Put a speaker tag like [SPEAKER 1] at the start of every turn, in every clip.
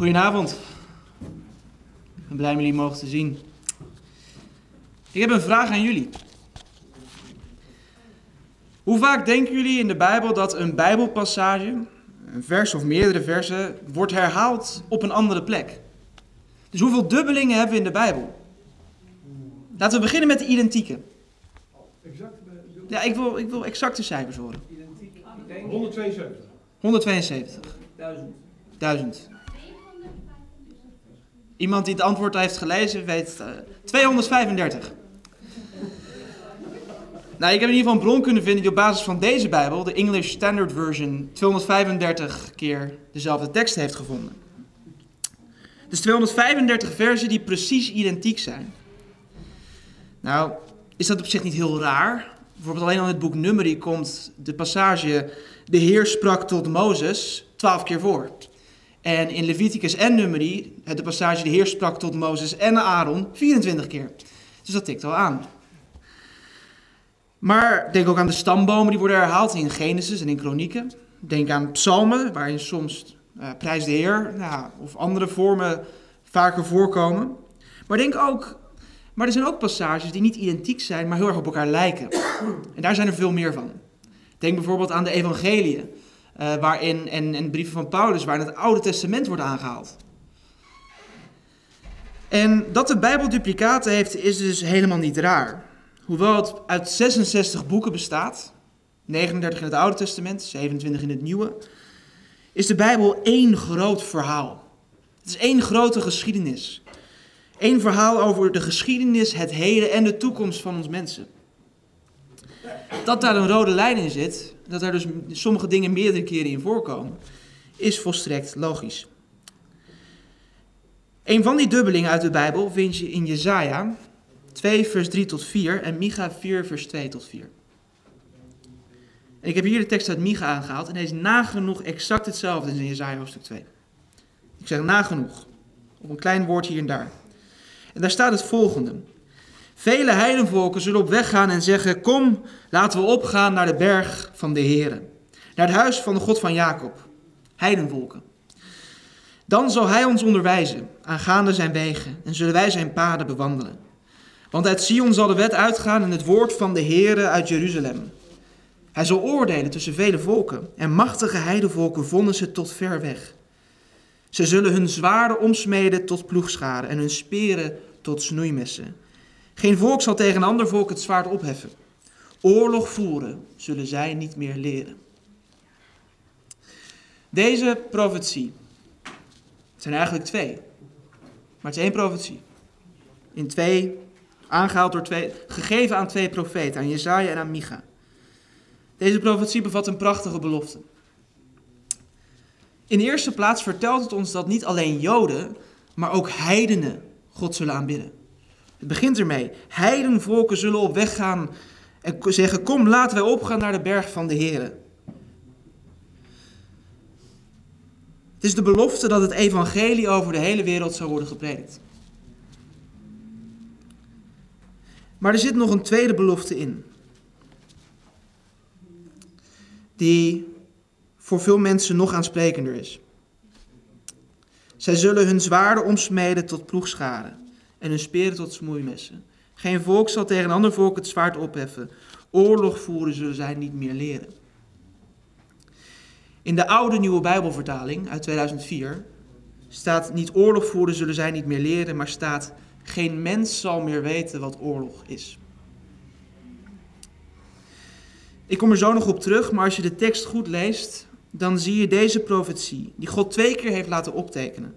[SPEAKER 1] Goedenavond. Ik ben blij om jullie mogen te zien. Ik heb een vraag aan jullie. Hoe vaak denken jullie in de Bijbel dat een Bijbelpassage, een vers of meerdere versen, wordt herhaald op een andere plek? Dus hoeveel dubbelingen hebben we in de Bijbel? Laten we beginnen met de identieke. Ja, ik wil, ik wil exacte cijfers horen.
[SPEAKER 2] 172.
[SPEAKER 1] 172. 1000. Iemand die het antwoord heeft gelezen weet eh, 235. Nou, ik heb in ieder geval een bron kunnen vinden die op basis van deze Bijbel, de English Standard Version, 235 keer dezelfde tekst heeft gevonden. Dus 235 versen die precies identiek zijn. Nou, is dat op zich niet heel raar? Bijvoorbeeld alleen al in het boek Numeri komt de passage de Heer sprak tot Mozes twaalf keer voor. En in Leviticus en Numeri, de passage de Heer sprak tot Mozes en Aaron 24 keer. Dus dat tikt al aan. Maar denk ook aan de stambomen die worden herhaald in Genesis en in Kronieken. Denk aan psalmen, waarin soms uh, prijs de Heer nou, of andere vormen vaker voorkomen. Maar denk ook, maar er zijn ook passages die niet identiek zijn, maar heel erg op elkaar lijken. En daar zijn er veel meer van. Denk bijvoorbeeld aan de evangeliën, uh, waarin, en, en brieven van Paulus, waarin het Oude Testament wordt aangehaald. En dat de Bijbel duplicaten heeft, is dus helemaal niet raar. Hoewel het uit 66 boeken bestaat, 39 in het Oude Testament, 27 in het Nieuwe, is de Bijbel één groot verhaal. Het is één grote geschiedenis. Eén verhaal over de geschiedenis, het heden en de toekomst van ons mensen. Dat daar een rode lijn in zit, dat er dus sommige dingen meerdere keren in voorkomen, is volstrekt logisch. Een van die dubbelingen uit de Bijbel vind je in Jesaja 2 vers 3 tot 4 en Micha 4 vers 2 tot 4. En ik heb hier de tekst uit Micha aangehaald en hij is nagenoeg exact hetzelfde als in Jesaja hoofdstuk 2. Ik zeg nagenoeg, op een klein woord hier en daar. En daar staat het volgende. Vele heidenvolken zullen op weg gaan en zeggen: Kom, laten we opgaan naar de berg van de Heeren, naar het huis van de God van Jacob. Heidenvolken. Dan zal hij ons onderwijzen aangaande zijn wegen en zullen wij zijn paden bewandelen. Want uit Sion zal de wet uitgaan en het woord van de Heere uit Jeruzalem. Hij zal oordelen tussen vele volken en machtige heidenvolken vonden ze tot ver weg. Ze zullen hun zwaarden omsmeden tot ploegscharen en hun speren tot snoeimessen. Geen volk zal tegen een ander volk het zwaard opheffen. Oorlog voeren zullen zij niet meer leren. Deze profetie, het zijn eigenlijk twee, maar het is één profetie. In twee, aangehaald door twee, gegeven aan twee profeten, aan Jezaja en aan Micha. Deze profetie bevat een prachtige belofte. In de eerste plaats vertelt het ons dat niet alleen Joden, maar ook heidenen God zullen aanbidden. Het begint ermee. Heidenvolken zullen op weg gaan en zeggen: Kom, laten wij opgaan naar de berg van de Heer. Het is de belofte dat het evangelie over de hele wereld zou worden gepredikt. Maar er zit nog een tweede belofte in. Die voor veel mensen nog aansprekender is. Zij zullen hun zwaarden omsmeden tot ploegscharen en hun speren tot smoeimessen. Geen volk zal tegen een ander volk het zwaard opheffen. Oorlog voeren zullen zij niet meer leren. In de oude nieuwe Bijbelvertaling uit 2004 staat niet oorlog voeren zullen zij niet meer leren, maar staat geen mens zal meer weten wat oorlog is. Ik kom er zo nog op terug, maar als je de tekst goed leest, dan zie je deze profetie, die God twee keer heeft laten optekenen.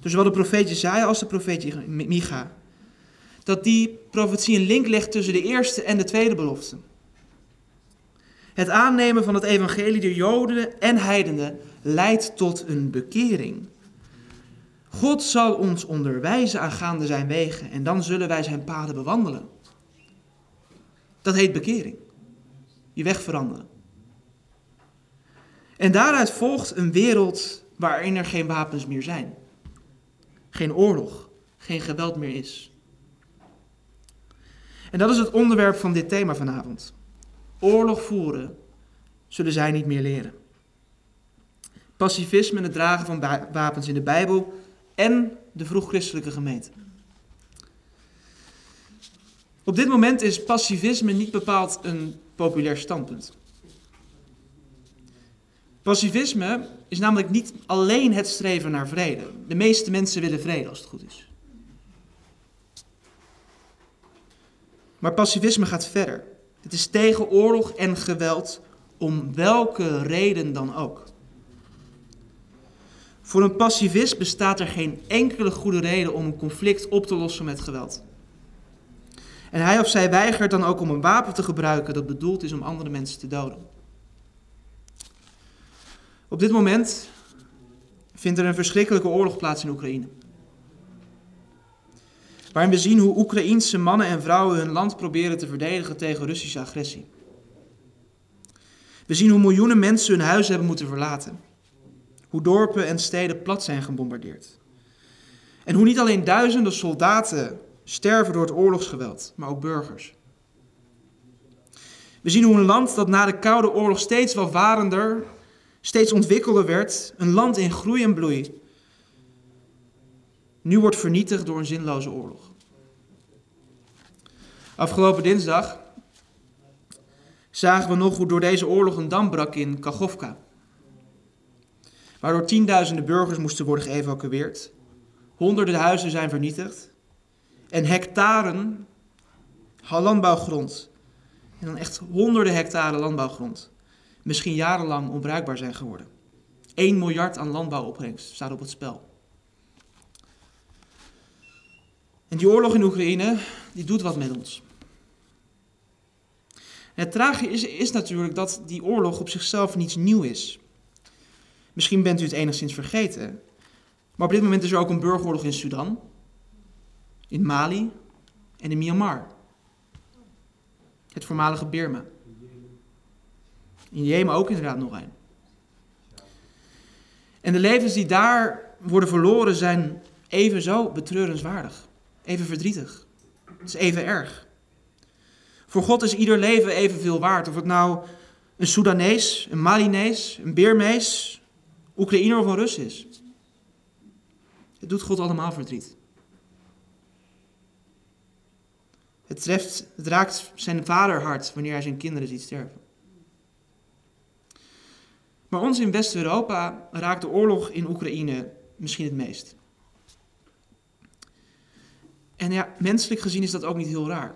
[SPEAKER 1] Dus zowel de profeet Jezaja als de profeet Micha. Dat die profetie een link legt tussen de eerste en de tweede belofte. Het aannemen van het evangelie der Joden en heidenen leidt tot een bekering. God zal ons onderwijzen aangaande zijn wegen en dan zullen wij zijn paden bewandelen. Dat heet bekering. Je weg veranderen. En daaruit volgt een wereld waarin er geen wapens meer zijn. Geen oorlog, geen geweld meer is. En dat is het onderwerp van dit thema vanavond. Oorlog voeren zullen zij niet meer leren. pacifisme en het dragen van wapens in de Bijbel en de vroeg-christelijke gemeente. Op dit moment is pacifisme niet bepaald een populair standpunt. Pacifisme is namelijk niet alleen het streven naar vrede. De meeste mensen willen vrede als het goed is. Maar pacifisme gaat verder. Het is tegen oorlog en geweld om welke reden dan ook. Voor een pacifist bestaat er geen enkele goede reden om een conflict op te lossen met geweld. En hij of zij weigert dan ook om een wapen te gebruiken dat bedoeld is om andere mensen te doden. Op dit moment vindt er een verschrikkelijke oorlog plaats in Oekraïne. Waarin we zien hoe Oekraïense mannen en vrouwen hun land proberen te verdedigen tegen Russische agressie. We zien hoe miljoenen mensen hun huis hebben moeten verlaten. Hoe dorpen en steden plat zijn gebombardeerd. En hoe niet alleen duizenden soldaten sterven door het oorlogsgeweld, maar ook burgers. We zien hoe een land dat na de Koude Oorlog steeds welvarender, steeds ontwikkelder werd, een land in groei en bloei, nu wordt vernietigd door een zinloze oorlog. Afgelopen dinsdag zagen we nog hoe door deze oorlog een dam brak in Kachovka. Waardoor tienduizenden burgers moesten worden geëvacueerd. Honderden huizen zijn vernietigd. En hectaren landbouwgrond, en dan echt honderden hectare landbouwgrond, misschien jarenlang onbruikbaar zijn geworden. 1 miljard aan landbouwopbrengst staat op het spel. En die oorlog in Oekraïne, die doet wat met ons. Het tragische is, is natuurlijk dat die oorlog op zichzelf niets nieuw is. Misschien bent u het enigszins vergeten. Maar op dit moment is er ook een burgeroorlog in Sudan, in Mali en in Myanmar. Het voormalige Birma. In Jemen ook inderdaad nog een. En de levens die daar worden verloren zijn even zo betreurenswaardig, even verdrietig. Het is even erg. Voor God is ieder leven evenveel waard. Of het nou een Soedanees, een Malinees, een Birmees, Oekraïner of een Rus is. Het doet God allemaal verdriet. Het, treft, het raakt zijn vaderhart wanneer hij zijn kinderen ziet sterven. Maar ons in West-Europa raakt de oorlog in Oekraïne misschien het meest. En ja, menselijk gezien is dat ook niet heel raar.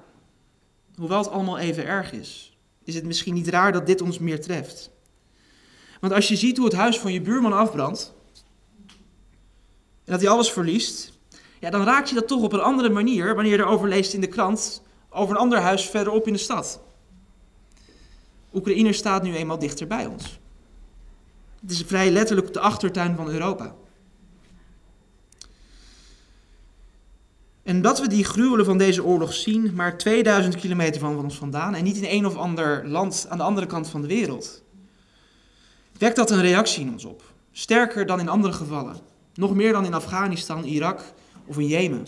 [SPEAKER 1] Hoewel het allemaal even erg is, is het misschien niet raar dat dit ons meer treft. Want als je ziet hoe het huis van je buurman afbrandt, en dat hij alles verliest, ja, dan raakt je dat toch op een andere manier wanneer je erover leest in de krant over een ander huis verderop in de stad. Oekraïne staat nu eenmaal dichter bij ons. Het is vrij letterlijk de achtertuin van Europa. En dat we die gruwelen van deze oorlog zien, maar 2000 kilometer van ons vandaan en niet in een of ander land aan de andere kant van de wereld, wekt dat een reactie in ons op. Sterker dan in andere gevallen. Nog meer dan in Afghanistan, Irak of in Jemen.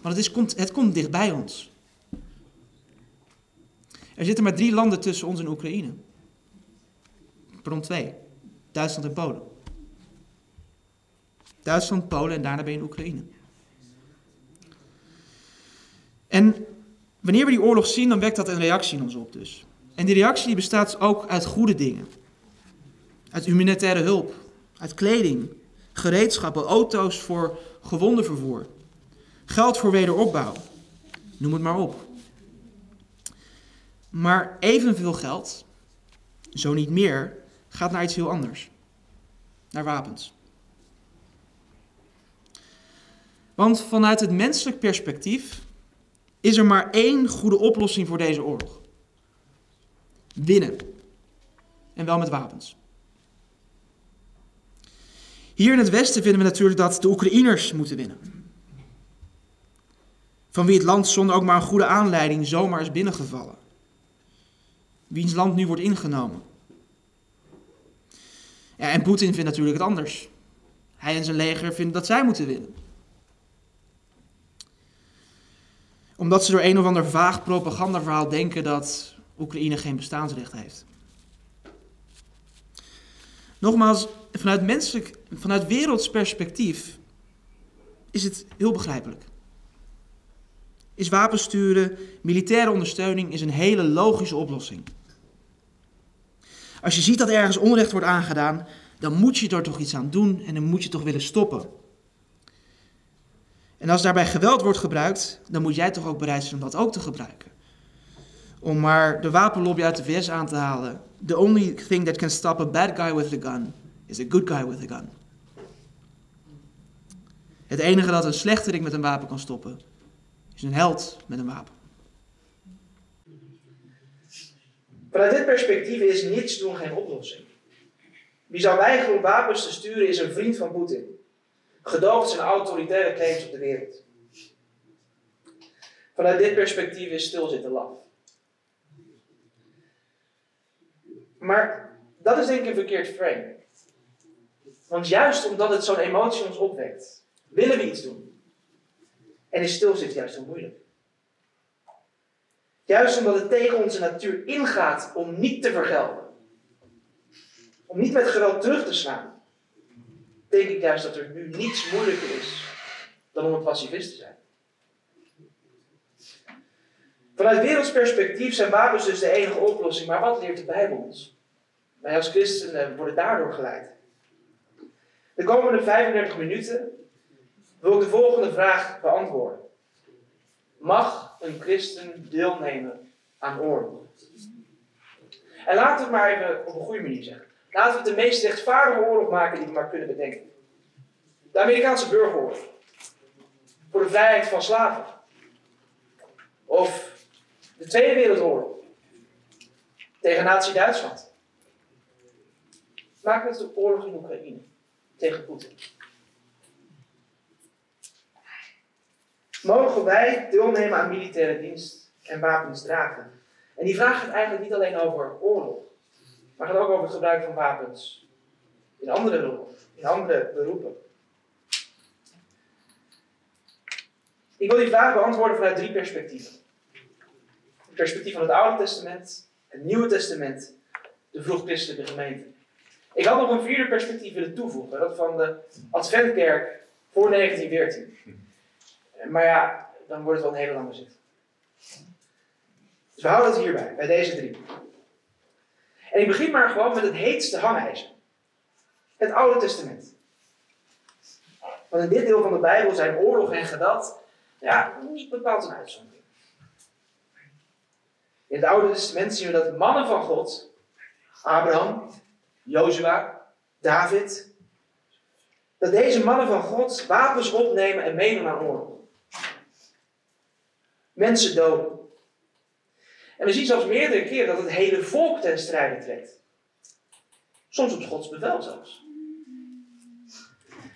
[SPEAKER 1] Want het, is, komt, het komt dichtbij ons. Er zitten maar drie landen tussen ons en Oekraïne. Pardon, twee. Duitsland en Polen. Duitsland, Polen en daarna ben je in Oekraïne. En wanneer we die oorlog zien, dan wekt dat een reactie in ons op dus. En die reactie bestaat ook uit goede dingen. Uit humanitaire hulp, uit kleding, gereedschappen, auto's voor gewondenvervoer, geld voor wederopbouw. Noem het maar op. Maar evenveel geld, zo niet meer, gaat naar iets heel anders. Naar wapens. Want vanuit het menselijk perspectief is er maar één goede oplossing voor deze oorlog. Winnen. En wel met wapens. Hier in het Westen vinden we natuurlijk dat de Oekraïners moeten winnen. Van wie het land zonder ook maar een goede aanleiding zomaar is binnengevallen. Wiens land nu wordt ingenomen. En Poetin vindt natuurlijk het anders. Hij en zijn leger vinden dat zij moeten winnen. Omdat ze door een of ander vaag propagandaverhaal denken dat Oekraïne geen bestaansrecht heeft. Nogmaals, vanuit menselijk, vanuit werelds perspectief is het heel begrijpelijk. Is wapensturen, militaire ondersteuning is een hele logische oplossing. Als je ziet dat ergens onrecht wordt aangedaan, dan moet je er toch iets aan doen en dan moet je toch willen stoppen. En als daarbij geweld wordt gebruikt, dan moet jij toch ook bereid zijn om dat ook te gebruiken. Om maar de wapenlobby uit de VS aan te halen. The only thing that can stop a bad guy with a gun is a good guy with a gun. Het enige dat een slechterik met een wapen kan stoppen, is een held met een wapen. Vanuit dit perspectief is niets doen geen oplossing. Wie zou weigeren om wapens te sturen is een vriend van Poetin. Gedoogt zijn autoritaire claims op de wereld. Vanuit dit perspectief is stilzitten laf. Maar dat is denk ik een verkeerd frame. Want juist omdat het zo'n emotie ons opwekt, willen we iets doen. En is stilzitten juist zo moeilijk. Juist omdat het tegen onze natuur ingaat om niet te vergelden. Om niet met geweld terug te slaan. Denk ik juist dat er nu niets moeilijker is dan om een pacifist te zijn. Vanuit werelds perspectief zijn wapens dus de enige oplossing. Maar wat leert de Bijbel ons? Wij als christenen worden daardoor geleid. De komende 35 minuten wil ik de volgende vraag beantwoorden. Mag een christen deelnemen aan oorlog? En laten we het maar even op een goede manier zeggen. Laten we het de meest rechtvaardige oorlog maken die we maar kunnen bedenken. De Amerikaanse burgeroorlog. Voor de vrijheid van slaven. Of de Tweede Wereldoorlog. Tegen Nazi-Duitsland. Maak het de oorlog in Oekraïne. Tegen Poetin. Mogen wij deelnemen aan militaire dienst en wapens dragen? En die vraag gaat eigenlijk niet alleen over oorlog, maar gaat ook over het gebruik van wapens in andere beroepen. In andere beroepen. Ik wil die vraag beantwoorden vanuit drie perspectieven. Het perspectief van het Oude Testament, het Nieuwe Testament, de vroeg-christelijke gemeente. Ik had nog een vierde perspectief willen toevoegen, dat van de Adventkerk voor 1914. Maar ja, dan wordt het wel een hele lange zit. Dus we houden het hierbij, bij deze drie. En ik begin maar gewoon met het heetste hangijzer. Het Oude Testament. Want in dit deel van de Bijbel zijn oorlog en geweld ja, niet bepaald een uitzondering. In het Oude Testament zien we dat mannen van God, Abraham, Jozua, David, dat deze mannen van God wapens opnemen en meedoen aan oorlog mensen doden. En we zien zelfs meerdere keren dat het hele volk ten strijde trekt. Soms op Gods bevel zelfs.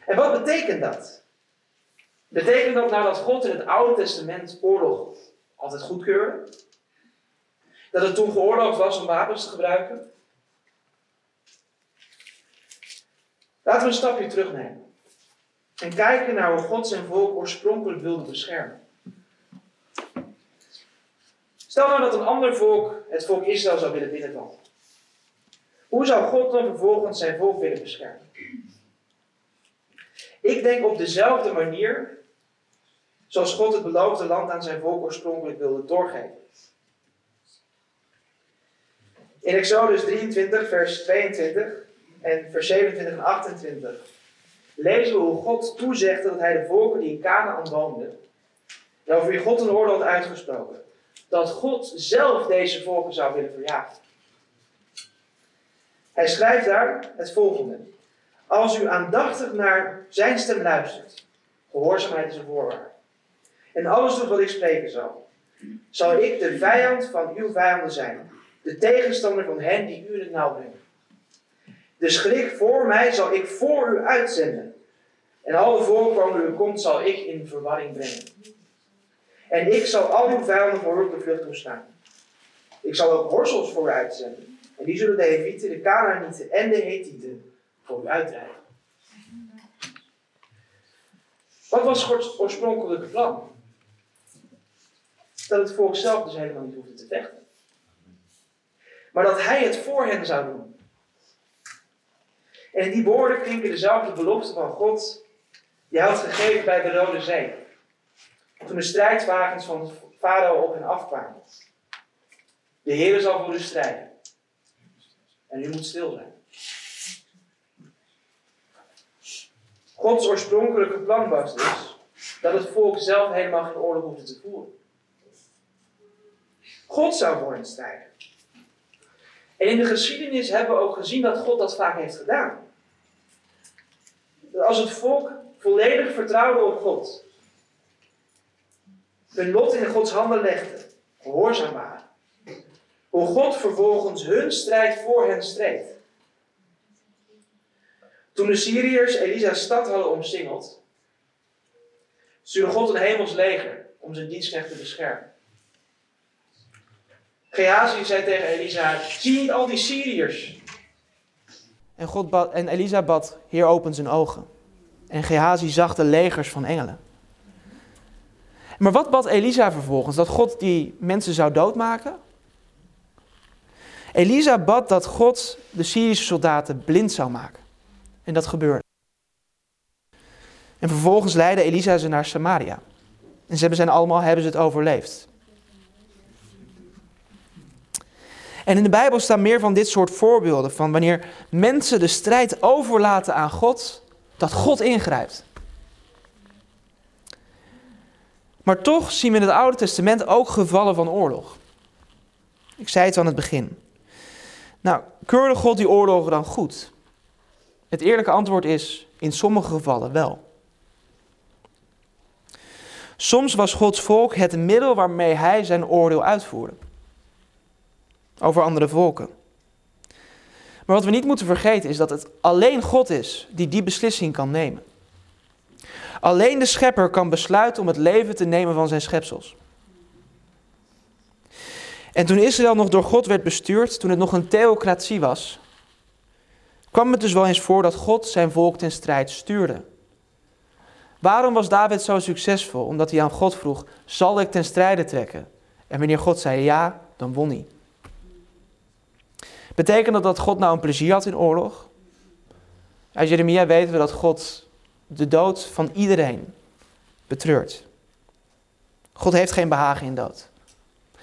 [SPEAKER 1] En wat betekent dat? Betekent dat nou dat God in het Oude Testament oorlog altijd goedkeurde? Dat het toen geoorloofd was om wapens te gebruiken? Laten we een stapje terugnemen. En kijken naar hoe God zijn volk oorspronkelijk wilde beschermen. Stel nou dat een ander volk het volk Israël zou willen binnenvallen. Hoe zou God dan vervolgens zijn volk willen beschermen? Ik denk op dezelfde manier zoals God het beloofde land aan zijn volk oorspronkelijk wilde doorgeven. In Exodus 23, vers 22 en vers 27 en 28 lezen we hoe God toezegde dat hij de volken die in Canaan woonden, en over wie God een oordeel had uitgesproken, dat God zelf deze volken zou willen verjagen. Hij schrijft daar het volgende. Als u aandachtig naar zijn stem luistert, gehoorzaamheid is een voorwaarde, en alles wat ik spreken zal, zal ik de vijand van uw vijanden zijn, de tegenstander van hen die u in het nauw brengen. De schrik voor mij zal ik voor u uitzenden, en alle waar u komt zal ik in verwarring brengen. En ik zal al uw vijanden voor op de vlucht toestaan. Ik zal ook worstels voor u uitzenden. En die zullen de Hevieten, de Canaanieten en de Hethieten voor u uitrijden. Wat was Gods oorspronkelijke plan? Dat het volk zelf dus helemaal niet hoefde te vechten. Maar dat hij het voor hen zou doen. En in die woorden klinken dezelfde beloften van God die hij had gegeven bij de Rode Zee. Toen de strijdwagens van Farao op hen afkwamen. De Heer zal voor u strijden. En u moet stil zijn. Gods oorspronkelijke plan was dus dat het volk zelf helemaal geen oorlog hoefde te voeren. God zou voor hen strijden. En in de geschiedenis hebben we ook gezien dat God dat vaak heeft gedaan. Dat als het volk volledig vertrouwde op God, hun lot in Gods handen legde, gehoorzaam waren, hoe God vervolgens hun strijd voor hen streed. Toen de Syriërs Elisa's stad hadden omsingeld, stuurde God een hemels leger om zijn dienstknecht te beschermen. Gehazi zei tegen Elisa: Zie al die Syriërs? En, God en Elisa bad: Heer, open zijn ogen. En Gehazi zag de legers van engelen. Maar wat bad Elisa vervolgens? Dat God die mensen zou doodmaken? Elisa bad dat God de Syrische soldaten blind zou maken. En dat gebeurde. En vervolgens leidde Elisa ze naar Samaria. En ze hebben zijn allemaal hebben ze het overleefd. En in de Bijbel staan meer van dit soort voorbeelden van wanneer mensen de strijd overlaten aan God, dat God ingrijpt. Maar toch zien we in het Oude Testament ook gevallen van oorlog. Ik zei het aan het begin. Nou, keurde God die oorlogen dan goed? Het eerlijke antwoord is in sommige gevallen wel. Soms was Gods volk het middel waarmee hij zijn oordeel uitvoerde. Over andere volken. Maar wat we niet moeten vergeten is dat het alleen God is die die beslissing kan nemen. Alleen de schepper kan besluiten om het leven te nemen van zijn schepsels. En toen Israël nog door God werd bestuurd, toen het nog een theocratie was, kwam het dus wel eens voor dat God zijn volk ten strijd stuurde. Waarom was David zo succesvol? Omdat hij aan God vroeg: Zal ik ten strijde trekken? En wanneer God zei ja, dan won hij. Betekent dat dat God nou een plezier had in oorlog? Uit Jeremia weten we dat God de dood van iedereen betreurt. God heeft geen behagen in dood.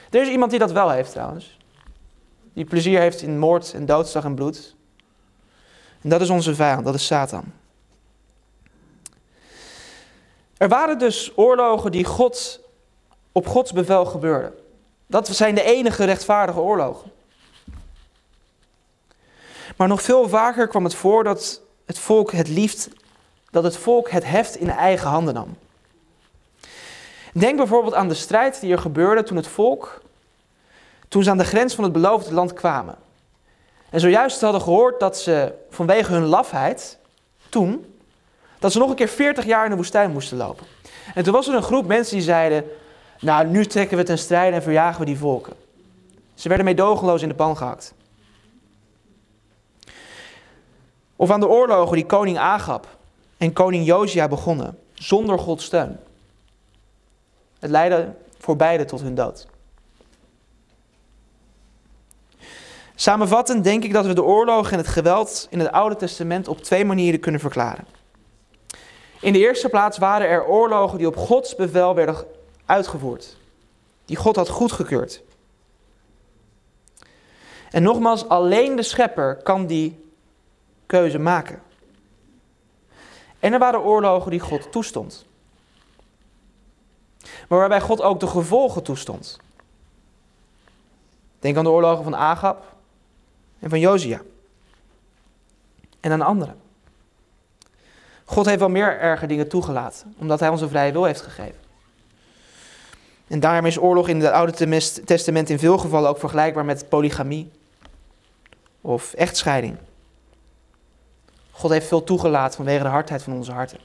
[SPEAKER 1] Er is iemand die dat wel heeft trouwens. Die plezier heeft in moord en doodslag en bloed. En dat is onze vijand, dat is Satan. Er waren dus oorlogen die God op Gods bevel gebeurden. Dat zijn de enige rechtvaardige oorlogen. Maar nog veel vaker kwam het voor dat het volk het liefst, dat het volk het heft in eigen handen nam. Denk bijvoorbeeld aan de strijd die er gebeurde toen het volk, toen ze aan de grens van het beloofde land kwamen. En zojuist hadden gehoord dat ze vanwege hun lafheid, toen, dat ze nog een keer 40 jaar in de woestijn moesten lopen. En toen was er een groep mensen die zeiden, nou nu trekken we ten strijde en verjagen we die volken. Ze werden meedogenloos in de pan gehakt. Of aan de oorlogen die koning Agab en koning Josia begonnen, zonder Gods steun. Het leidde voor beide tot hun dood. Samenvattend denk ik dat we de oorlogen en het geweld in het Oude Testament op twee manieren kunnen verklaren. In de eerste plaats waren er oorlogen die op Gods bevel werden uitgevoerd, die God had goedgekeurd. En nogmaals, alleen de schepper kan die keuze maken. En er waren oorlogen die God toestond. Maar waarbij God ook de gevolgen toestond. Denk aan de oorlogen van Agab en van Josia. En aan anderen. God heeft wel meer erge dingen toegelaten, omdat hij ons een vrije wil heeft gegeven. En daarom is oorlog in het Oude Testament in veel gevallen ook vergelijkbaar met polygamie of echtscheiding. God heeft veel toegelaten vanwege de hardheid van onze harten.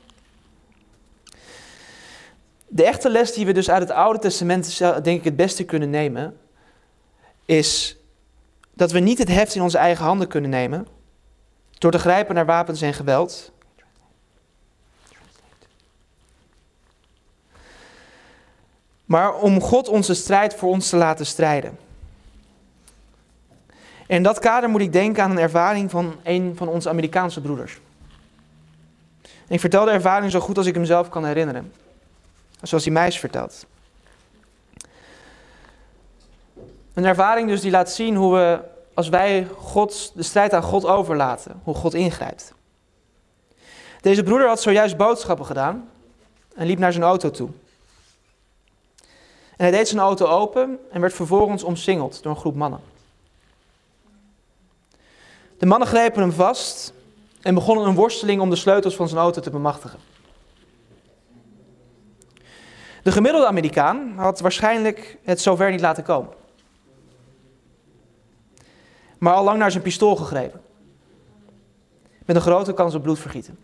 [SPEAKER 1] De echte les die we dus uit het Oude Testament denk ik het beste kunnen nemen, is dat we niet het heft in onze eigen handen kunnen nemen door te grijpen naar wapens en geweld. Maar om God onze strijd voor ons te laten strijden. En in dat kader moet ik denken aan een ervaring van een van onze Amerikaanse broeders. Ik vertel de ervaring zo goed als ik hem zelf kan herinneren. Zoals hij mij is verteld. Een ervaring dus die laat zien hoe we, als wij de strijd aan God overlaten, hoe God ingrijpt. Deze broeder had zojuist boodschappen gedaan en liep naar zijn auto toe. En hij deed zijn auto open en werd vervolgens omsingeld door een groep mannen. De mannen grepen hem vast en begonnen een worsteling om de sleutels van zijn auto te bemachtigen. De gemiddelde Amerikaan had waarschijnlijk het zover niet laten komen. Maar al lang naar zijn pistool gegrepen. Met een grote kans op bloedvergieten.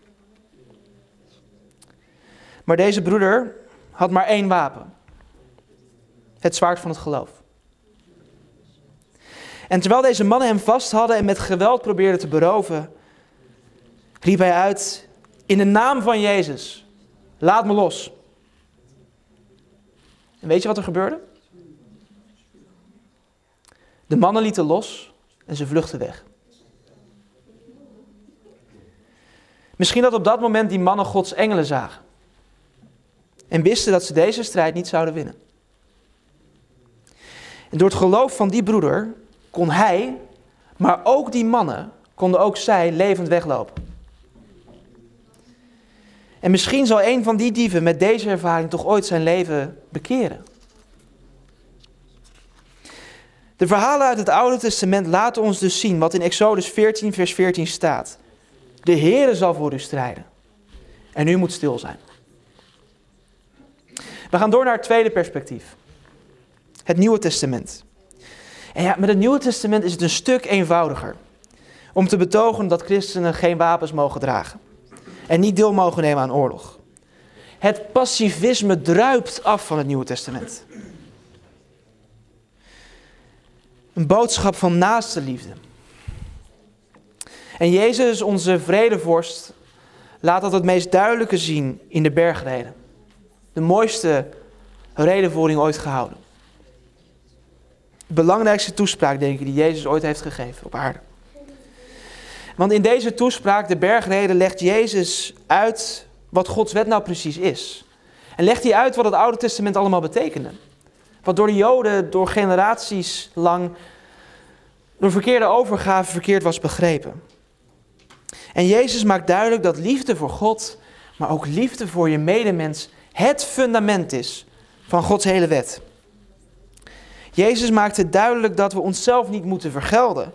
[SPEAKER 1] Maar deze broeder had maar één wapen. Het zwaard van het geloof. En terwijl deze mannen hem vast hadden en met geweld probeerden te beroven, riep hij uit: In de naam van Jezus, laat me los. En weet je wat er gebeurde? De mannen lieten los en ze vluchtten weg. Misschien dat op dat moment die mannen Gods engelen zagen. En wisten dat ze deze strijd niet zouden winnen. En door het geloof van die broeder kon hij, maar ook die mannen, konden ook zij levend weglopen. En misschien zal een van die dieven met deze ervaring toch ooit zijn leven bekeren. De verhalen uit het Oude Testament laten ons dus zien wat in Exodus 14, vers 14 staat. De Heere zal voor u strijden. En u moet stil zijn. We gaan door naar het tweede perspectief. Het Nieuwe Testament. En ja, met het Nieuwe Testament is het een stuk eenvoudiger. Om te betogen dat christenen geen wapens mogen dragen. En niet deel mogen nemen aan oorlog. Het pacifisme druipt af van het Nieuwe Testament. Een boodschap van naaste liefde. En Jezus, onze vredevorst, laat dat het meest duidelijke zien in de bergreden. De mooiste redenvoering ooit gehouden. Belangrijkste toespraak, denk ik, die Jezus ooit heeft gegeven op aarde. Want in deze toespraak, de bergreden, legt Jezus uit wat Gods wet nou precies is. En legt hij uit wat het Oude Testament allemaal betekende. Wat door de Joden, door generaties lang, door verkeerde overgave verkeerd was begrepen. En Jezus maakt duidelijk dat liefde voor God, maar ook liefde voor je medemens, het fundament is van Gods hele wet. Jezus maakt het duidelijk dat we onszelf niet moeten vergelden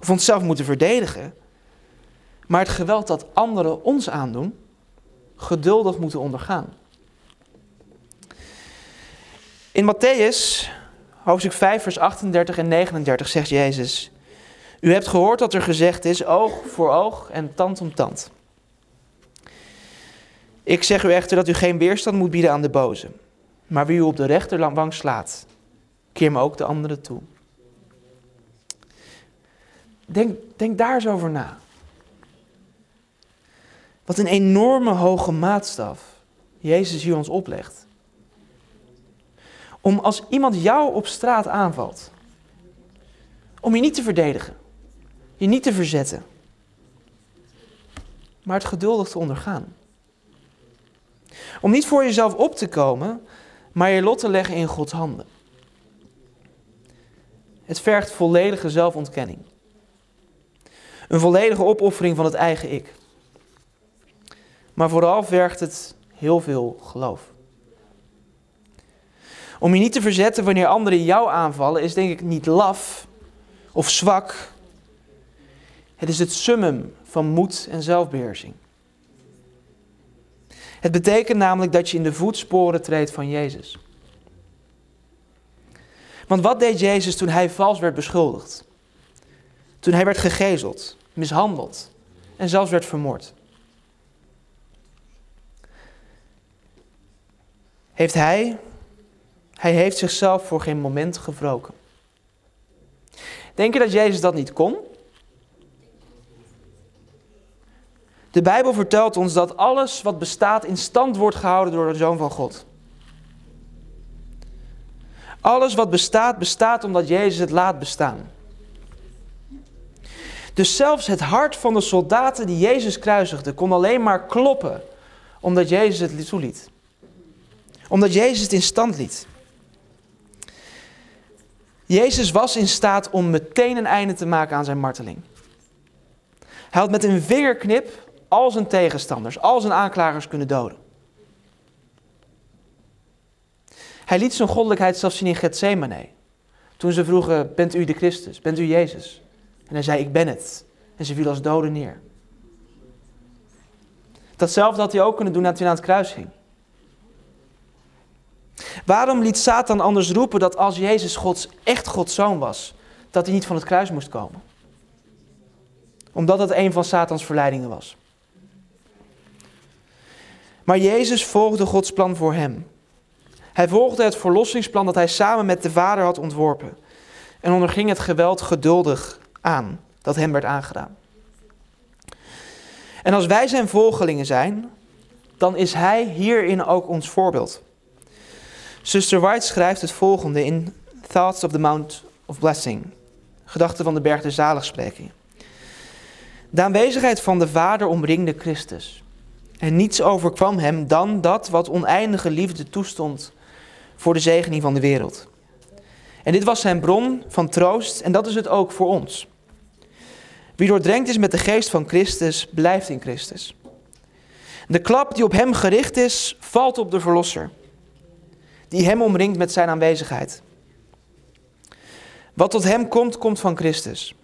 [SPEAKER 1] of onszelf moeten verdedigen, maar het geweld dat anderen ons aandoen, geduldig moeten ondergaan. In Matthäus, hoofdstuk 5, vers 38 en 39 zegt Jezus: U hebt gehoord dat er gezegd is: oog voor oog en tand om tand. Ik zeg u echter dat u geen weerstand moet bieden aan de boze. Maar wie u op de rechterwang slaat, keer me ook de andere toe. Denk, denk daar eens over na. Wat een enorme hoge maatstaf Jezus hier ons oplegt. Om als iemand jou op straat aanvalt, om je niet te verdedigen, je niet te verzetten, maar het geduldig te ondergaan. Om niet voor jezelf op te komen, maar je lot te leggen in Gods handen. Het vergt volledige zelfontkenning. Een volledige opoffering van het eigen ik. Maar vooral vergt het heel veel geloof. Om je niet te verzetten wanneer anderen jou aanvallen, is denk ik niet laf of zwak. Het is het summum van moed en zelfbeheersing. Het betekent namelijk dat je in de voetsporen treedt van Jezus. Want wat deed Jezus toen hij vals werd beschuldigd? Toen hij werd gegezeld, mishandeld en zelfs werd vermoord. Heeft hij, hij heeft zichzelf voor geen moment gewroken. Denk je dat Jezus dat niet kon? De Bijbel vertelt ons dat alles wat bestaat in stand wordt gehouden door de Zoon van God. Alles wat bestaat, bestaat omdat Jezus het laat bestaan. Dus zelfs het hart van de soldaten die Jezus kruisigde kon alleen maar kloppen omdat Jezus het toeliet. Omdat Jezus het in stand liet. Jezus was in staat om meteen een einde te maken aan zijn marteling. Hij had met een vingerknip al zijn tegenstanders, al zijn aanklagers kunnen doden. Hij liet zijn goddelijkheid zelfs zien in Gethsemane. Toen ze vroegen, bent u de Christus? Bent u Jezus? En hij zei, ik ben het. En ze viel als doden neer. Datzelfde had hij ook kunnen doen nadat hij aan het kruis ging. Waarom liet Satan anders roepen dat als Jezus Gods, echt Gods zoon was, dat hij niet van het kruis moest komen? Omdat het een van Satans verleidingen was. Maar Jezus volgde Gods plan voor hem. Hij volgde het verlossingsplan dat hij samen met de Vader had ontworpen. En onderging het geweld geduldig aan dat hem werd aangedaan. En als wij zijn volgelingen zijn, dan is hij hierin ook ons voorbeeld. Zuster White schrijft het volgende in Thoughts of the Mount of Blessing, gedachten van de berg der zaligsprekingen. De aanwezigheid van de Vader omringde Christus. En niets overkwam hem dan dat wat oneindige liefde toestond voor de zegening van de wereld. En dit was zijn bron van troost en dat is het ook voor ons. Wie doordrenkt is met de geest van Christus, blijft in Christus. De klap die op hem gericht is, valt op de Verlosser, die hem omringt met zijn aanwezigheid. Wat tot hem komt, komt van Christus.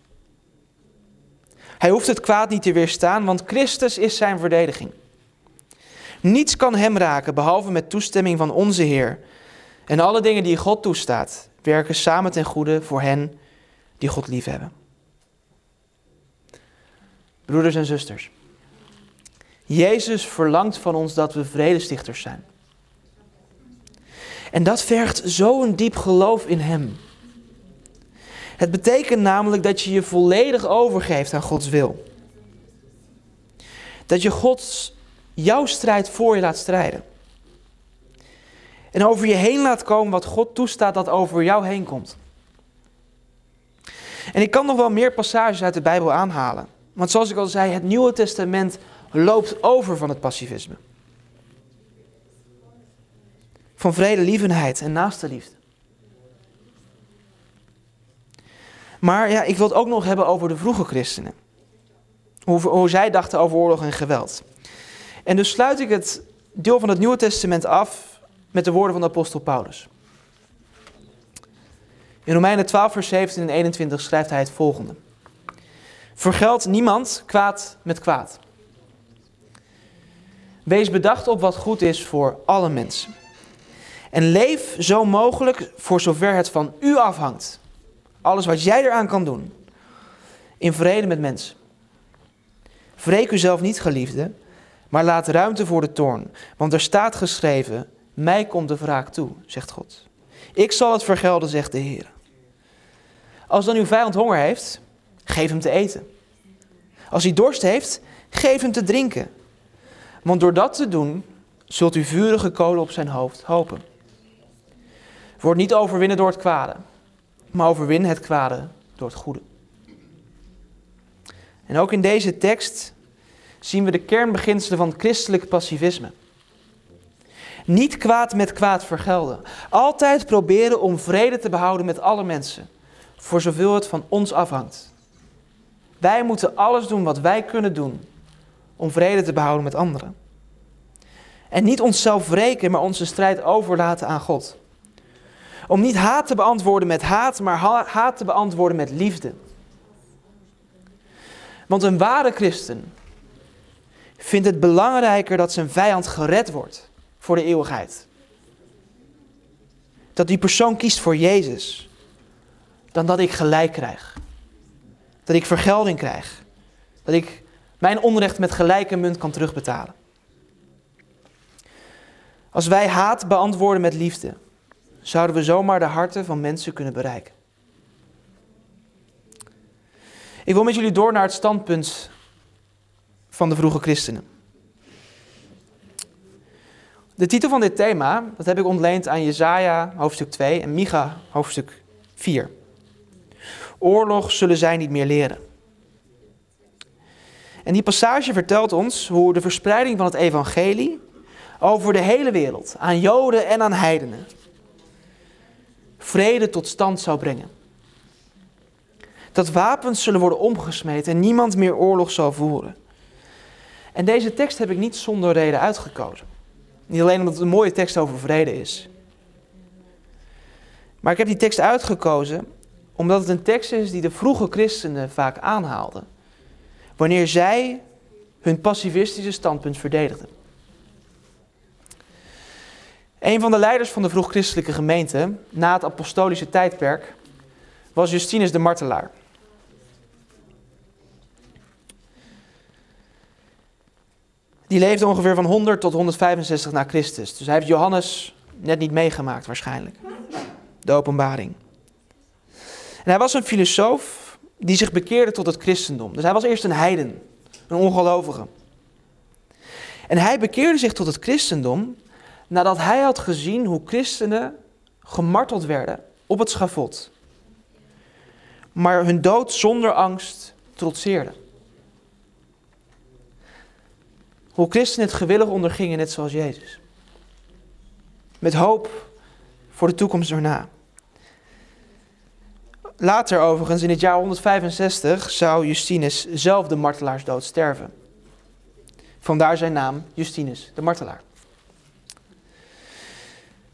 [SPEAKER 1] Hij hoeft het kwaad niet te weerstaan, want Christus is zijn verdediging. Niets kan hem raken, behalve met toestemming van onze Heer. En alle dingen die God toestaat, werken samen ten goede voor hen die God liefhebben. Broeders en zusters, Jezus verlangt van ons dat we vredestichters zijn. En dat vergt zo'n diep geloof in Hem. Het betekent namelijk dat je je volledig overgeeft aan Gods wil. Dat je Gods jouw strijd voor je laat strijden. En over je heen laat komen wat God toestaat dat over jou heen komt. En ik kan nog wel meer passages uit de Bijbel aanhalen. Want zoals ik al zei, het Nieuwe Testament loopt over van het pacifisme. Van vredelievenheid en naaste liefde. Maar ja, ik wil het ook nog hebben over de vroege christenen. Hoe, hoe zij dachten over oorlog en geweld. En dus sluit ik het deel van het Nieuwe Testament af met de woorden van de apostel Paulus. In Romeinen 12, vers 17 en 21 schrijft hij het volgende. Vergeld niemand kwaad met kwaad. Wees bedacht op wat goed is voor alle mensen. En leef zo mogelijk voor zover het van u afhangt. Alles wat jij eraan kan doen. In vrede met mensen. Vreek uzelf niet, geliefde, maar laat ruimte voor de toorn. Want er staat geschreven: Mij komt de wraak toe, zegt God. Ik zal het vergelden, zegt de Heer. Als dan uw vijand honger heeft, geef hem te eten. Als hij dorst heeft, geef hem te drinken. Want door dat te doen, zult u vurige kolen op zijn hoofd hopen. Word niet overwinnen door het kwade, maar overwin het kwade door het goede. En ook in deze tekst zien we de kernbeginselen van christelijk passivisme. Niet kwaad met kwaad vergelden. Altijd proberen om vrede te behouden met alle mensen, voor zoveel het van ons afhangt. Wij moeten alles doen wat wij kunnen doen om vrede te behouden met anderen. En niet onszelf wreken, maar onze strijd overlaten aan God. Om niet haat te beantwoorden met haat, maar haat te beantwoorden met liefde. Want een ware christen vindt het belangrijker dat zijn vijand gered wordt voor de eeuwigheid. Dat die persoon kiest voor Jezus, dan dat ik gelijk krijg. Dat ik vergelding krijg. Dat ik mijn onrecht met gelijke munt kan terugbetalen. Als wij haat beantwoorden met liefde, zouden we zomaar de harten van mensen kunnen bereiken. Ik wil met jullie door naar het standpunt van de vroege christenen. De titel van dit thema, dat heb ik ontleend aan Jesaja hoofdstuk 2 en Micha hoofdstuk 4. Oorlog zullen zij niet meer leren. En die passage vertelt ons hoe de verspreiding van het evangelie over de hele wereld, aan Joden en aan heidenen, vrede tot stand zou brengen. Dat wapens zullen worden omgesmeed en niemand meer oorlog zal voeren. En deze tekst heb ik niet zonder reden uitgekozen. Niet alleen omdat het een mooie tekst over vrede is. Maar ik heb die tekst uitgekozen omdat het een tekst is die de vroege christenen vaak aanhaalden. Wanneer zij hun pacifistische standpunt verdedigden. Een van de leiders van de vroeg-christelijke gemeente na het apostolische tijdperk was Justinus de Martelaar. Die leefde ongeveer van 100 tot 165 na Christus. Dus hij heeft Johannes net niet meegemaakt waarschijnlijk. De openbaring. En hij was een filosoof die zich bekeerde tot het christendom. Dus hij was eerst een heiden, een ongelovige. En hij bekeerde zich tot het christendom nadat hij had gezien hoe christenen gemarteld werden op het schavot. Maar hun dood zonder angst trotseerden. Hoe christenen het gewillig ondergingen, net zoals Jezus. Met hoop voor de toekomst erna. Later overigens, in het jaar 165, zou Justinus zelf de martelaarsdood sterven. Vandaar zijn naam Justinus, de martelaar.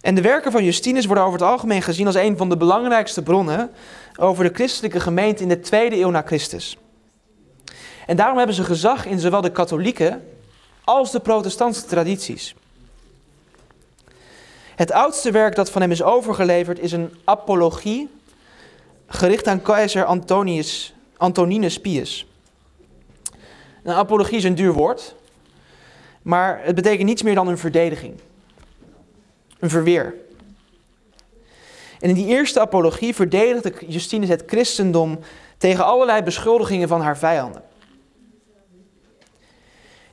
[SPEAKER 1] En de werken van Justinus worden over het algemeen gezien als een van de belangrijkste bronnen over de christelijke gemeente in de tweede eeuw na Christus. En daarom hebben ze gezag in zowel de katholieke als de protestantse tradities. Het oudste werk dat van hem is overgeleverd is een apologie, gericht aan keizer Antonius, Antoninus Pius. Een apologie is een duur woord, maar het betekent niets meer dan een verdediging, een verweer. En in die eerste apologie verdedigde Justinus het christendom tegen allerlei beschuldigingen van haar vijanden.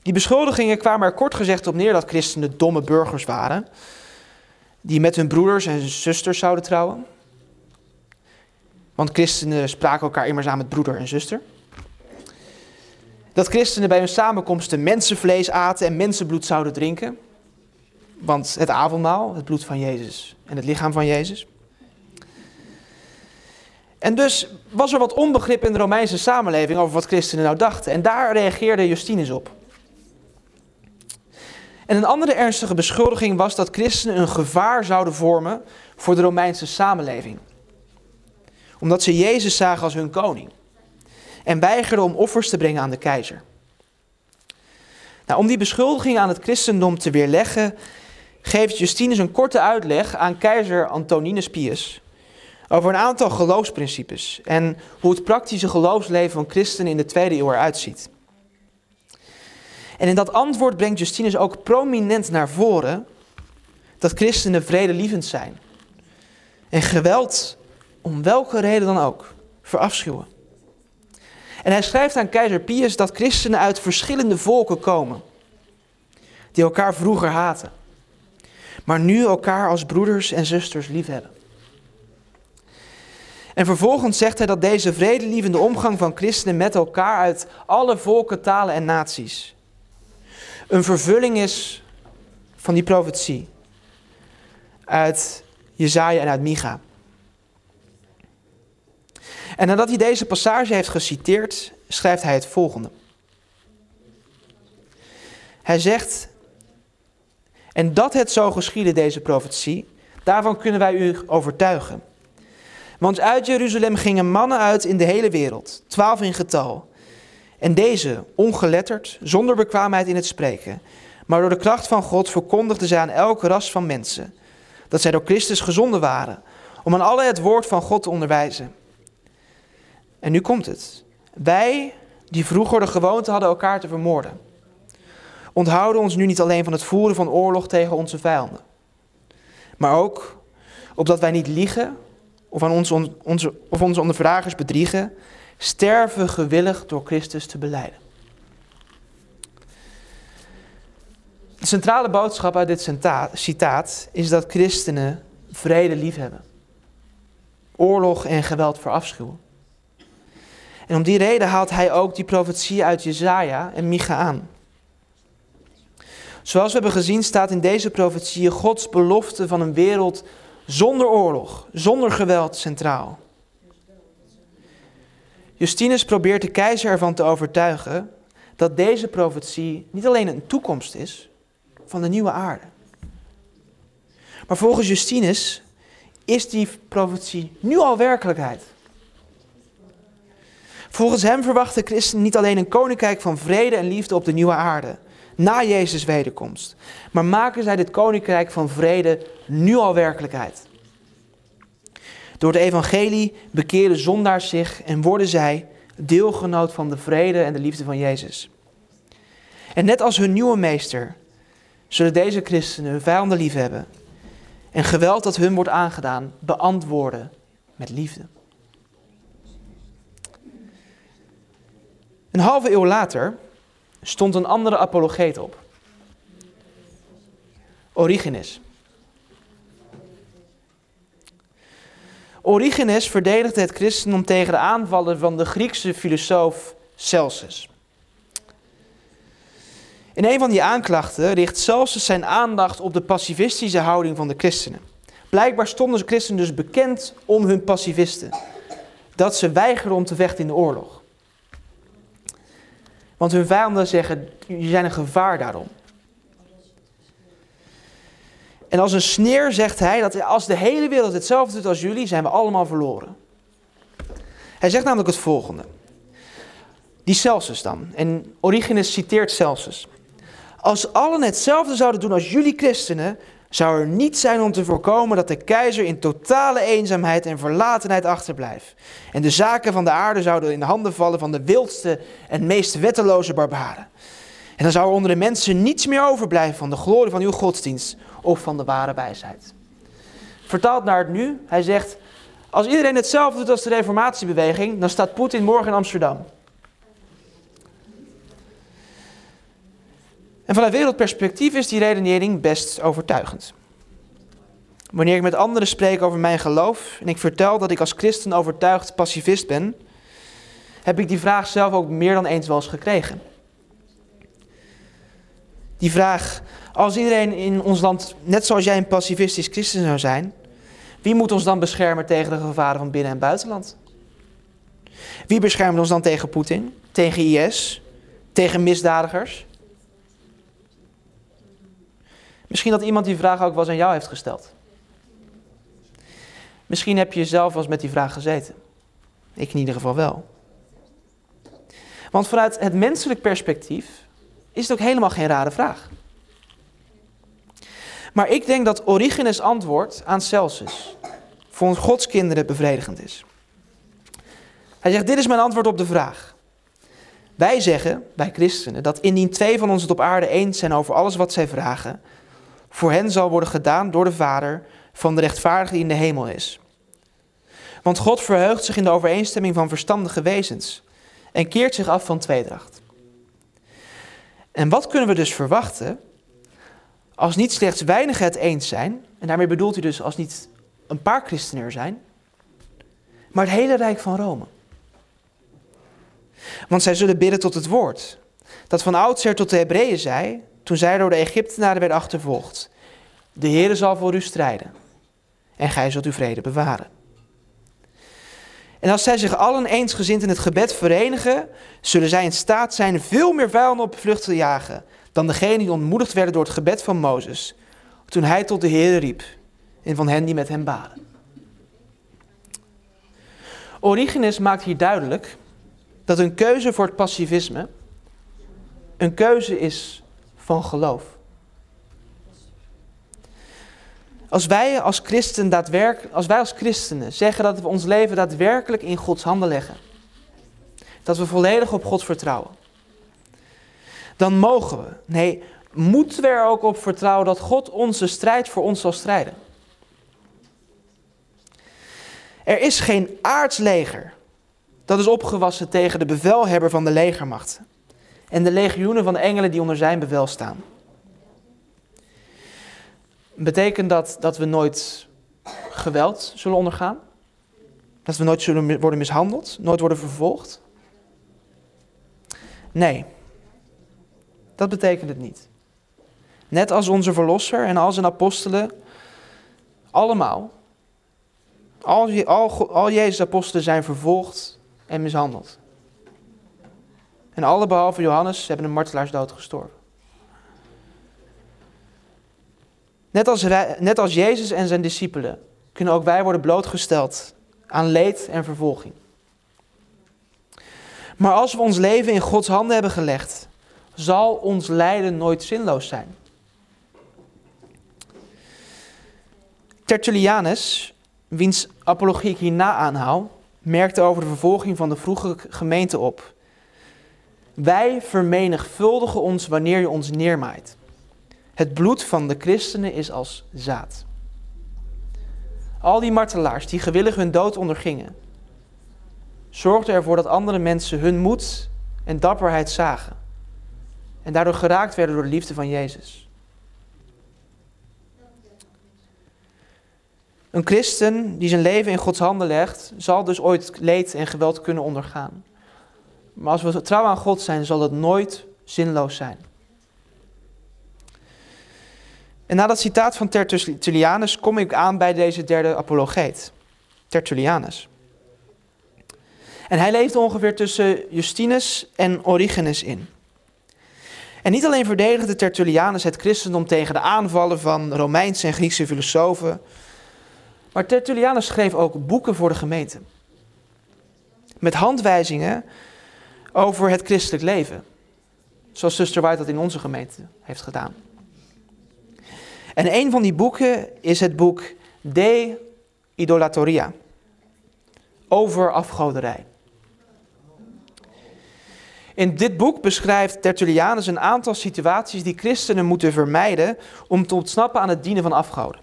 [SPEAKER 1] Die beschuldigingen kwamen er kort gezegd op neer dat christenen domme burgers waren, die met hun broeders en zusters zouden trouwen. Want christenen spraken elkaar immers aan met broeder en zuster. Dat christenen bij hun samenkomsten mensenvlees aten en mensenbloed zouden drinken. Want het avondmaal, het bloed van Jezus en het lichaam van Jezus. En dus was er wat onbegrip in de Romeinse samenleving over wat christenen nou dachten. En daar reageerde Justinus op. En een andere ernstige beschuldiging was dat christenen een gevaar zouden vormen voor de Romeinse samenleving. Omdat ze Jezus zagen als hun koning. En weigerden om offers te brengen aan de keizer. Nou, om die beschuldiging aan het christendom te weerleggen, geeft Justinus een korte uitleg aan keizer Antoninus Pius over een aantal geloofsprincipes en hoe het praktische geloofsleven van christenen in de tweede eeuw eruit ziet. En in dat antwoord brengt Justinus ook prominent naar voren dat christenen vredelievend zijn. En geweld, om welke reden dan ook, verafschuwen. En hij schrijft aan keizer Pius dat christenen uit verschillende volken komen, die elkaar vroeger haten, maar nu elkaar als broeders en zusters liefhebben. En vervolgens zegt hij dat deze vredelievende omgang van christenen met elkaar uit alle volken, talen en naties een vervulling is van die profetie uit Jezaja en uit Micha. En nadat hij deze passage heeft geciteerd, schrijft hij het volgende. Hij zegt, en dat het zo geschiedde, deze profetie, daarvan kunnen wij u overtuigen. Want uit Jeruzalem gingen mannen uit in de hele wereld, twaalf in getal, en deze, ongeletterd, zonder bekwaamheid in het spreken, maar door de kracht van God verkondigden zij aan elke ras van mensen dat zij door Christus gezonden waren, om aan alle het woord van God te onderwijzen. En nu komt het. Wij, die vroeger de gewoonte hadden elkaar te vermoorden, onthouden ons nu niet alleen van het voeren van oorlog tegen onze vijanden, maar ook opdat wij niet liegen of, aan onze, of onze ondervragers bedriegen, sterven gewillig door Christus te beleiden. De centrale boodschap uit dit citaat is dat christenen vrede lief hebben. Oorlog en geweld verafschuwen. En om die reden haalt hij ook die profetie uit Jezaja en Micha aan. Zoals we hebben gezien staat in deze profetie Gods belofte van een wereld zonder oorlog, zonder geweld centraal. Justinus probeert de keizer ervan te overtuigen dat deze profetie niet alleen een toekomst is van de nieuwe aarde. Maar volgens Justinus is die profetie nu al werkelijkheid. Volgens hem verwachten christenen niet alleen een koninkrijk van vrede en liefde op de nieuwe aarde, na Jezus' wederkomst, maar maken zij dit koninkrijk van vrede nu al werkelijkheid. Door het evangelie bekeren zondaars zich en worden zij deelgenoot van de vrede en de liefde van Jezus. En net als hun nieuwe meester zullen deze christenen hun vijanden lief hebben en geweld dat hun wordt aangedaan beantwoorden met liefde. Een halve eeuw later stond een andere apologeet op. Origenes. Origenes verdedigde het christendom tegen de aanvallen van de Griekse filosoof Celsus. In een van die aanklachten richt Celsus zijn aandacht op de pacifistische houding van de christenen. Blijkbaar stonden de christenen dus bekend om hun pacifisten. Dat ze weigerden om te vechten in de oorlog. Want hun vijanden zeggen, jullie zijn een gevaar daarom. En als een sneer zegt hij dat als de hele wereld hetzelfde doet als jullie, zijn we allemaal verloren. Hij zegt namelijk het volgende. Die Celsus dan. En Origenes citeert Celsus. Als allen hetzelfde zouden doen als jullie christenen, zou er niet zijn om te voorkomen dat de keizer in totale eenzaamheid en verlatenheid achterblijft. En de zaken van de aarde zouden in de handen vallen van de wildste en meest wetteloze barbaren. En dan zou er onder de mensen niets meer overblijven van de glorie van uw godsdienst of van de ware wijsheid. Vertaald naar het nu, hij zegt, als iedereen hetzelfde doet als de reformatiebeweging, dan staat Poetin morgen in Amsterdam. En vanuit wereldperspectief is die redenering best overtuigend. Wanneer ik met anderen spreek over mijn geloof en ik vertel dat ik als christen overtuigd pacifist ben, heb ik die vraag zelf ook meer dan eens wel eens gekregen. Die vraag, als iedereen in ons land net zoals jij een pacifistisch christen zou zijn, wie moet ons dan beschermen tegen de gevaren van binnen- en buitenland? Wie beschermt ons dan tegen Poetin, tegen IS, tegen misdadigers? Misschien dat iemand die vraag ook wel eens aan jou heeft gesteld. Misschien heb je zelf wel eens met die vraag gezeten. Ik in ieder geval wel. Want vanuit het menselijk perspectief is het ook helemaal geen rare vraag. Maar ik denk dat Origenes antwoord aan Celsus voor Gods kinderen bevredigend is. Hij zegt, dit is mijn antwoord op de vraag. Wij zeggen, wij christenen, dat indien twee van ons het op aarde eens zijn over alles wat zij vragen, voor hen zal worden gedaan door de Vader van de rechtvaardige die in de hemel is. Want God verheugt zich in de overeenstemming van verstandige wezens en keert zich af van tweedracht. En wat kunnen we dus verwachten als niet slechts weinigen het eens zijn, en daarmee bedoelt hij dus als niet een paar christenen er zijn, maar het hele Rijk van Rome. Want zij zullen bidden tot het woord, dat van oudsher tot de Hebreeën zei, toen zij door de Egyptenaren werden achtervolgd. De Heere zal voor u strijden en gij zult uw vrede bewaren. En als zij zich allen eensgezind in het gebed verenigen, zullen zij in staat zijn veel meer vijanden op vlucht te jagen dan degenen die ontmoedigd werden door het gebed van Mozes, toen hij tot de Heere riep en van hen die met hem baden. Origenes maakt hier duidelijk dat een keuze voor het pacifisme een keuze is van geloof. Als wij als, christen daadwerkelijk, als wij als christenen zeggen dat we ons leven daadwerkelijk in Gods handen leggen, dat we volledig op God vertrouwen, dan mogen we, nee, moeten we er ook op vertrouwen dat God onze strijd voor ons zal strijden. Er is geen aardsleger dat is opgewassen tegen de bevelhebber van de legermachten en de legioenen van engelen die onder zijn bevel staan. Betekent dat dat we nooit geweld zullen ondergaan? Dat we nooit zullen worden mishandeld, nooit worden vervolgd? Nee, dat betekent het niet. Net als onze verlosser en al zijn apostelen, allemaal, al, al, al Jezus' apostelen zijn vervolgd en mishandeld. En alle behalve Johannes hebben een martelaarsdood gestorven. Net als, net als Jezus en zijn discipelen kunnen ook wij worden blootgesteld aan leed en vervolging. Maar als we ons leven in Gods handen hebben gelegd, zal ons lijden nooit zinloos zijn. Tertullianus, wiens apologie ik hierna aanhaal, merkte over de vervolging van de vroege gemeente op. Wij vermenigvuldigen ons wanneer je ons neermaait. Het bloed van de christenen is als zaad. Al die martelaars die gewillig hun dood ondergingen, zorgden ervoor dat andere mensen hun moed en dapperheid zagen. En daardoor geraakt werden door de liefde van Jezus. Een christen die zijn leven in Gods handen legt, zal dus ooit leed en geweld kunnen ondergaan. Maar als we trouw aan God zijn, zal dat nooit zinloos zijn. En na dat citaat van Tertullianus kom ik aan bij deze derde apologeet, Tertullianus. En hij leefde ongeveer tussen Justinus en Origenes in. En niet alleen verdedigde Tertullianus het christendom tegen de aanvallen van Romeinse en Griekse filosofen, maar Tertullianus schreef ook boeken voor de gemeente. Met handwijzingen over het christelijk leven. Zoals zuster White dat in onze gemeente heeft gedaan. En een van die boeken is het boek De Idolatoria. Over afgoderij. In dit boek beschrijft Tertullianus een aantal situaties die christenen moeten vermijden om te ontsnappen aan het dienen van afgoden.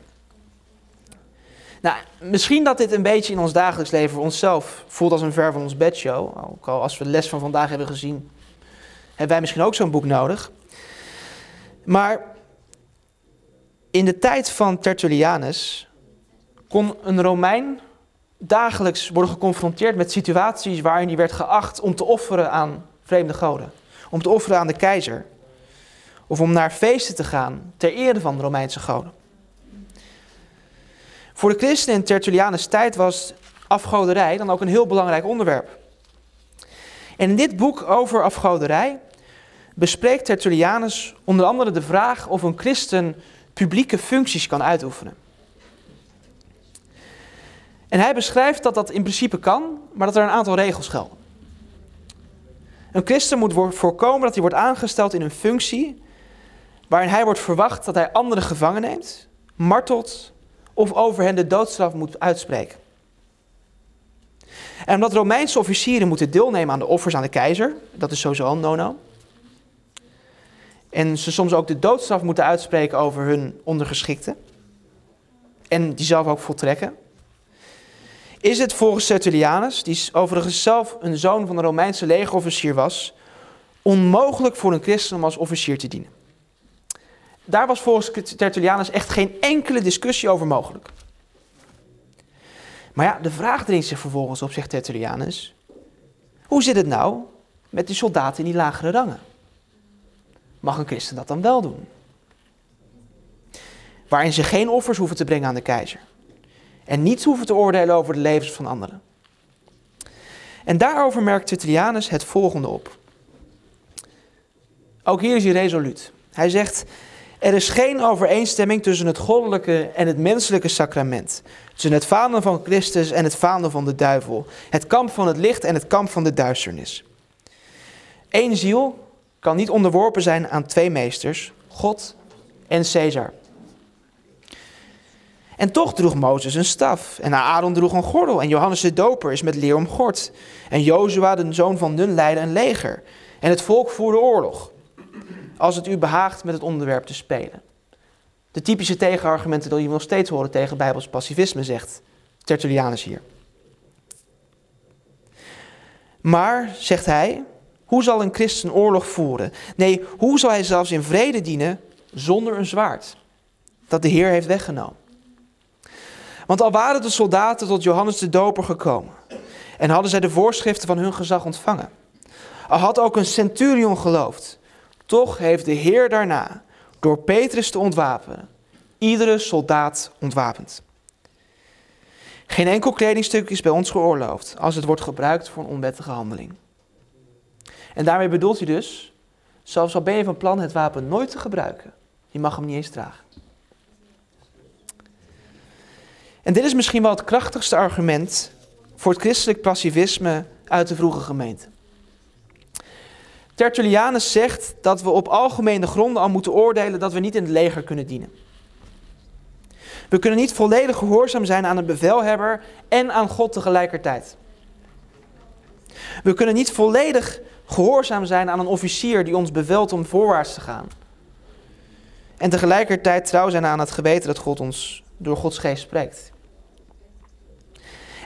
[SPEAKER 1] Nou, misschien dat dit een beetje in ons dagelijks leven voor onszelf voelt als een ver van ons bedshow. Ook al als we de les van vandaag hebben gezien, hebben wij misschien ook zo'n boek nodig. Maar in de tijd van Tertullianus kon een Romein dagelijks worden geconfronteerd met situaties waarin hij werd geacht om te offeren aan vreemde goden. Om te offeren aan de keizer. Of om naar feesten te gaan ter ere van de Romeinse goden. Voor de christenen in Tertullianus tijd was afgoderij dan ook een heel belangrijk onderwerp. En in dit boek over afgoderij bespreekt Tertullianus onder andere de vraag of een christen publieke functies kan uitoefenen. En hij beschrijft dat dat in principe kan, maar dat er een aantal regels gelden. Een christen moet voorkomen dat hij wordt aangesteld in een functie waarin hij wordt verwacht dat hij anderen gevangen neemt, martelt of over hen de doodstraf moet uitspreken. En omdat Romeinse officieren moeten deelnemen aan de offers aan de keizer, dat is sowieso een no-no. En ze soms ook de doodstraf moeten uitspreken over hun ondergeschikten. En die zelf ook voltrekken. Is het volgens Tertullianus, die overigens zelf een zoon van een Romeinse legerofficier was, onmogelijk voor een christen om als officier te dienen? Daar was volgens Tertullianus echt geen enkele discussie over mogelijk. Maar ja, de vraag dringt zich vervolgens op, zegt Tertullianus. Hoe zit het nou met de soldaten in die lagere rangen? Mag een christen dat dan wel doen? Waarin ze geen offers hoeven te brengen aan de keizer. En niets hoeven te oordelen over de levens van anderen. En daarover merkt Tertullianus het volgende op. Ook hier is hij resoluut. Hij zegt: er is geen overeenstemming tussen het goddelijke en het menselijke sacrament. Tussen het vaandel van Christus en het vaandel van de duivel. Het kamp van het licht en het kamp van de duisternis. Eén ziel kan niet onderworpen zijn aan twee meesters, God en Caesar. En toch droeg Mozes een staf, en Aaron droeg een gordel, en Johannes de Doper is met leer omgord. En Jozua, de zoon van Nun, leidde een leger. En het volk voerde oorlog als het u behaagt met het onderwerp te spelen. De typische tegenargumenten die je nog steeds horen tegen Bijbels passivisme, zegt Tertullianus hier. Maar, zegt hij, hoe zal een christen oorlog voeren? Nee, hoe zal hij zelfs in vrede dienen zonder een zwaard dat de Heer heeft weggenomen? Want al waren de soldaten tot Johannes de Doper gekomen en hadden zij de voorschriften van hun gezag ontvangen, Al had ook een centurion geloofd, toch heeft de Heer daarna, door Petrus te ontwapenen, iedere soldaat ontwapend. Geen enkel kledingstuk is bij ons geoorloofd als het wordt gebruikt voor een onwettige handeling. En daarmee bedoelt hij dus, zelfs al ben je van plan het wapen nooit te gebruiken, je mag hem niet eens dragen. En dit is misschien wel het krachtigste argument voor het christelijk passivisme uit de vroege gemeente. Tertullianus zegt dat we op algemene gronden al moeten oordelen dat we niet in het leger kunnen dienen. We kunnen niet volledig gehoorzaam zijn aan een bevelhebber en aan God tegelijkertijd. We kunnen niet volledig gehoorzaam zijn aan een officier die ons bevelt om voorwaarts te gaan. En tegelijkertijd trouw zijn aan het geweten dat God ons door Gods geest spreekt.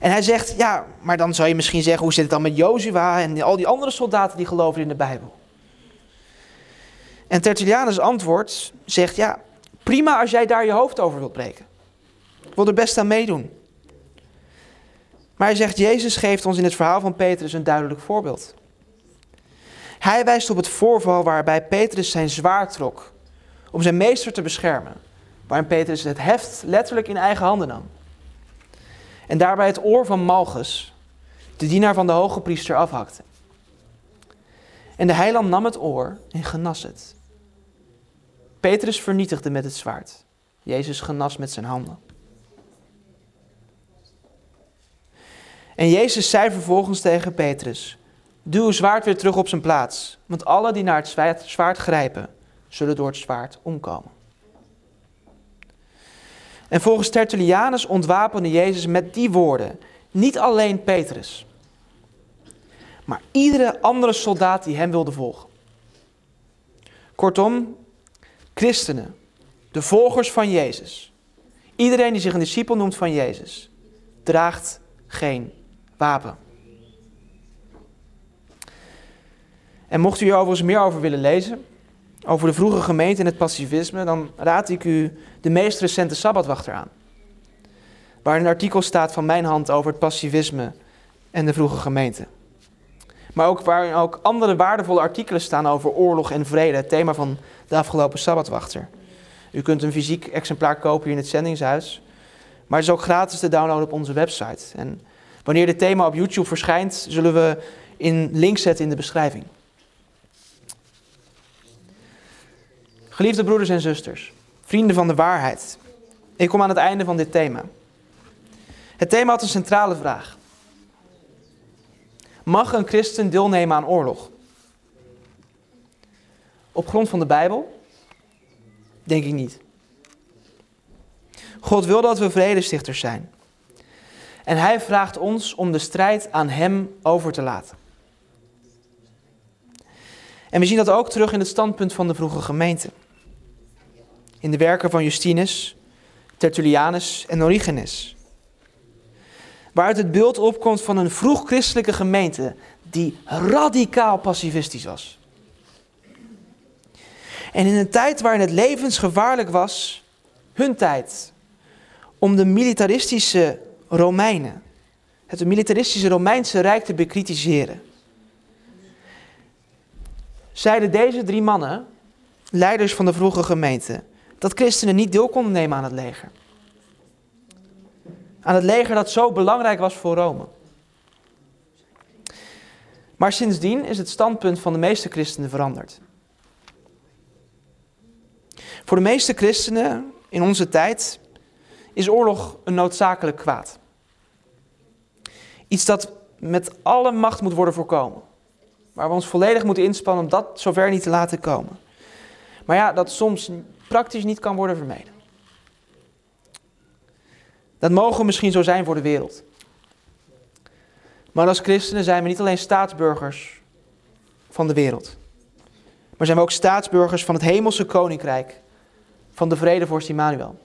[SPEAKER 1] En hij zegt, ja, maar dan zou je misschien zeggen, hoe zit het dan met Jozua en al die andere soldaten die geloven in de Bijbel? En Tertullianus antwoord zegt, ja, prima als jij daar je hoofd over wilt breken. Ik wil er best aan meedoen. Maar hij zegt, Jezus geeft ons in het verhaal van Petrus een duidelijk voorbeeld. Hij wijst op het voorval waarbij Petrus zijn zwaard trok om zijn meester te beschermen. Waarin Petrus het heft letterlijk in eigen handen nam. En daarbij het oor van Malchus, de dienaar van de hoge priester, afhakte. En de heiland nam het oor en genas het. Petrus vernietigde met het zwaard. Jezus genas met zijn handen. En Jezus zei vervolgens tegen Petrus: Duw uw zwaard weer terug op zijn plaats, want alle die naar het zwaard grijpen, zullen door het zwaard omkomen. En volgens Tertullianus ontwapende Jezus met die woorden niet alleen Petrus, maar iedere andere soldaat die hem wilde volgen. Kortom, christenen, de volgers van Jezus, iedereen die zich een discipel noemt van Jezus, draagt geen wapen. En mocht u hier overigens meer over willen lezen, over de vroege gemeente en het pacifisme, dan raad ik u de meest recente Sabbatwachter aan. Waar een artikel staat van mijn hand over het pacifisme en de vroege gemeente. Maar ook waar ook andere waardevolle artikelen staan over oorlog en vrede, het thema van de afgelopen Sabbatwachter. U kunt een fysiek exemplaar kopen hier in het zendingshuis. Maar het is ook gratis te downloaden op onze website. En wanneer dit thema op YouTube verschijnt, zullen we in link zetten in de beschrijving. Geliefde broeders en zusters, vrienden van de waarheid, ik kom aan het einde van dit thema. Het thema had een centrale vraag. Mag een christen deelnemen aan oorlog? Op grond van de Bijbel? Denk ik niet. God wil dat we vredestichters zijn. En hij vraagt ons om de strijd aan hem over te laten. En we zien dat ook terug in het standpunt van de vroege gemeente in de werken van Justinus, Tertullianus en Origenes. Waaruit het beeld opkomt van een vroeg christelijke gemeente die radicaal pacifistisch was. En in een tijd waarin het levensgevaarlijk was, hun tijd, om de militaristische Romeinen, het militaristische Romeinse Rijk te bekritiseren, zeiden deze drie mannen, leiders van de vroege gemeente, dat christenen niet deel konden nemen aan het leger. Aan het leger dat zo belangrijk was voor Rome. Maar sindsdien is het standpunt van de meeste christenen veranderd. Voor de meeste christenen in onze tijd is oorlog een noodzakelijk kwaad. Iets dat met alle macht moet worden voorkomen. Waar we ons volledig moeten inspannen om dat zover niet te laten komen. Maar ja, dat soms praktisch niet kan worden vermeden. Dat mogen misschien zo zijn voor de wereld. Maar als christenen zijn we niet alleen staatsburgers van de wereld, maar zijn we ook staatsburgers van het hemelse koninkrijk, van de vrede vorst Immanuel.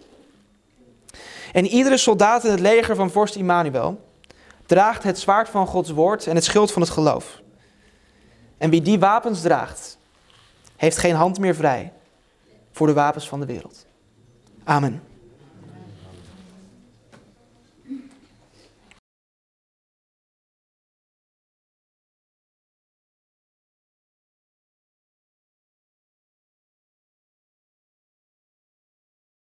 [SPEAKER 1] En iedere soldaat in het leger van vorst Immanuel draagt het zwaard van Gods woord en het schild van het geloof. En wie die wapens draagt, heeft geen hand meer vrij voor de wapens van de wereld. Amen.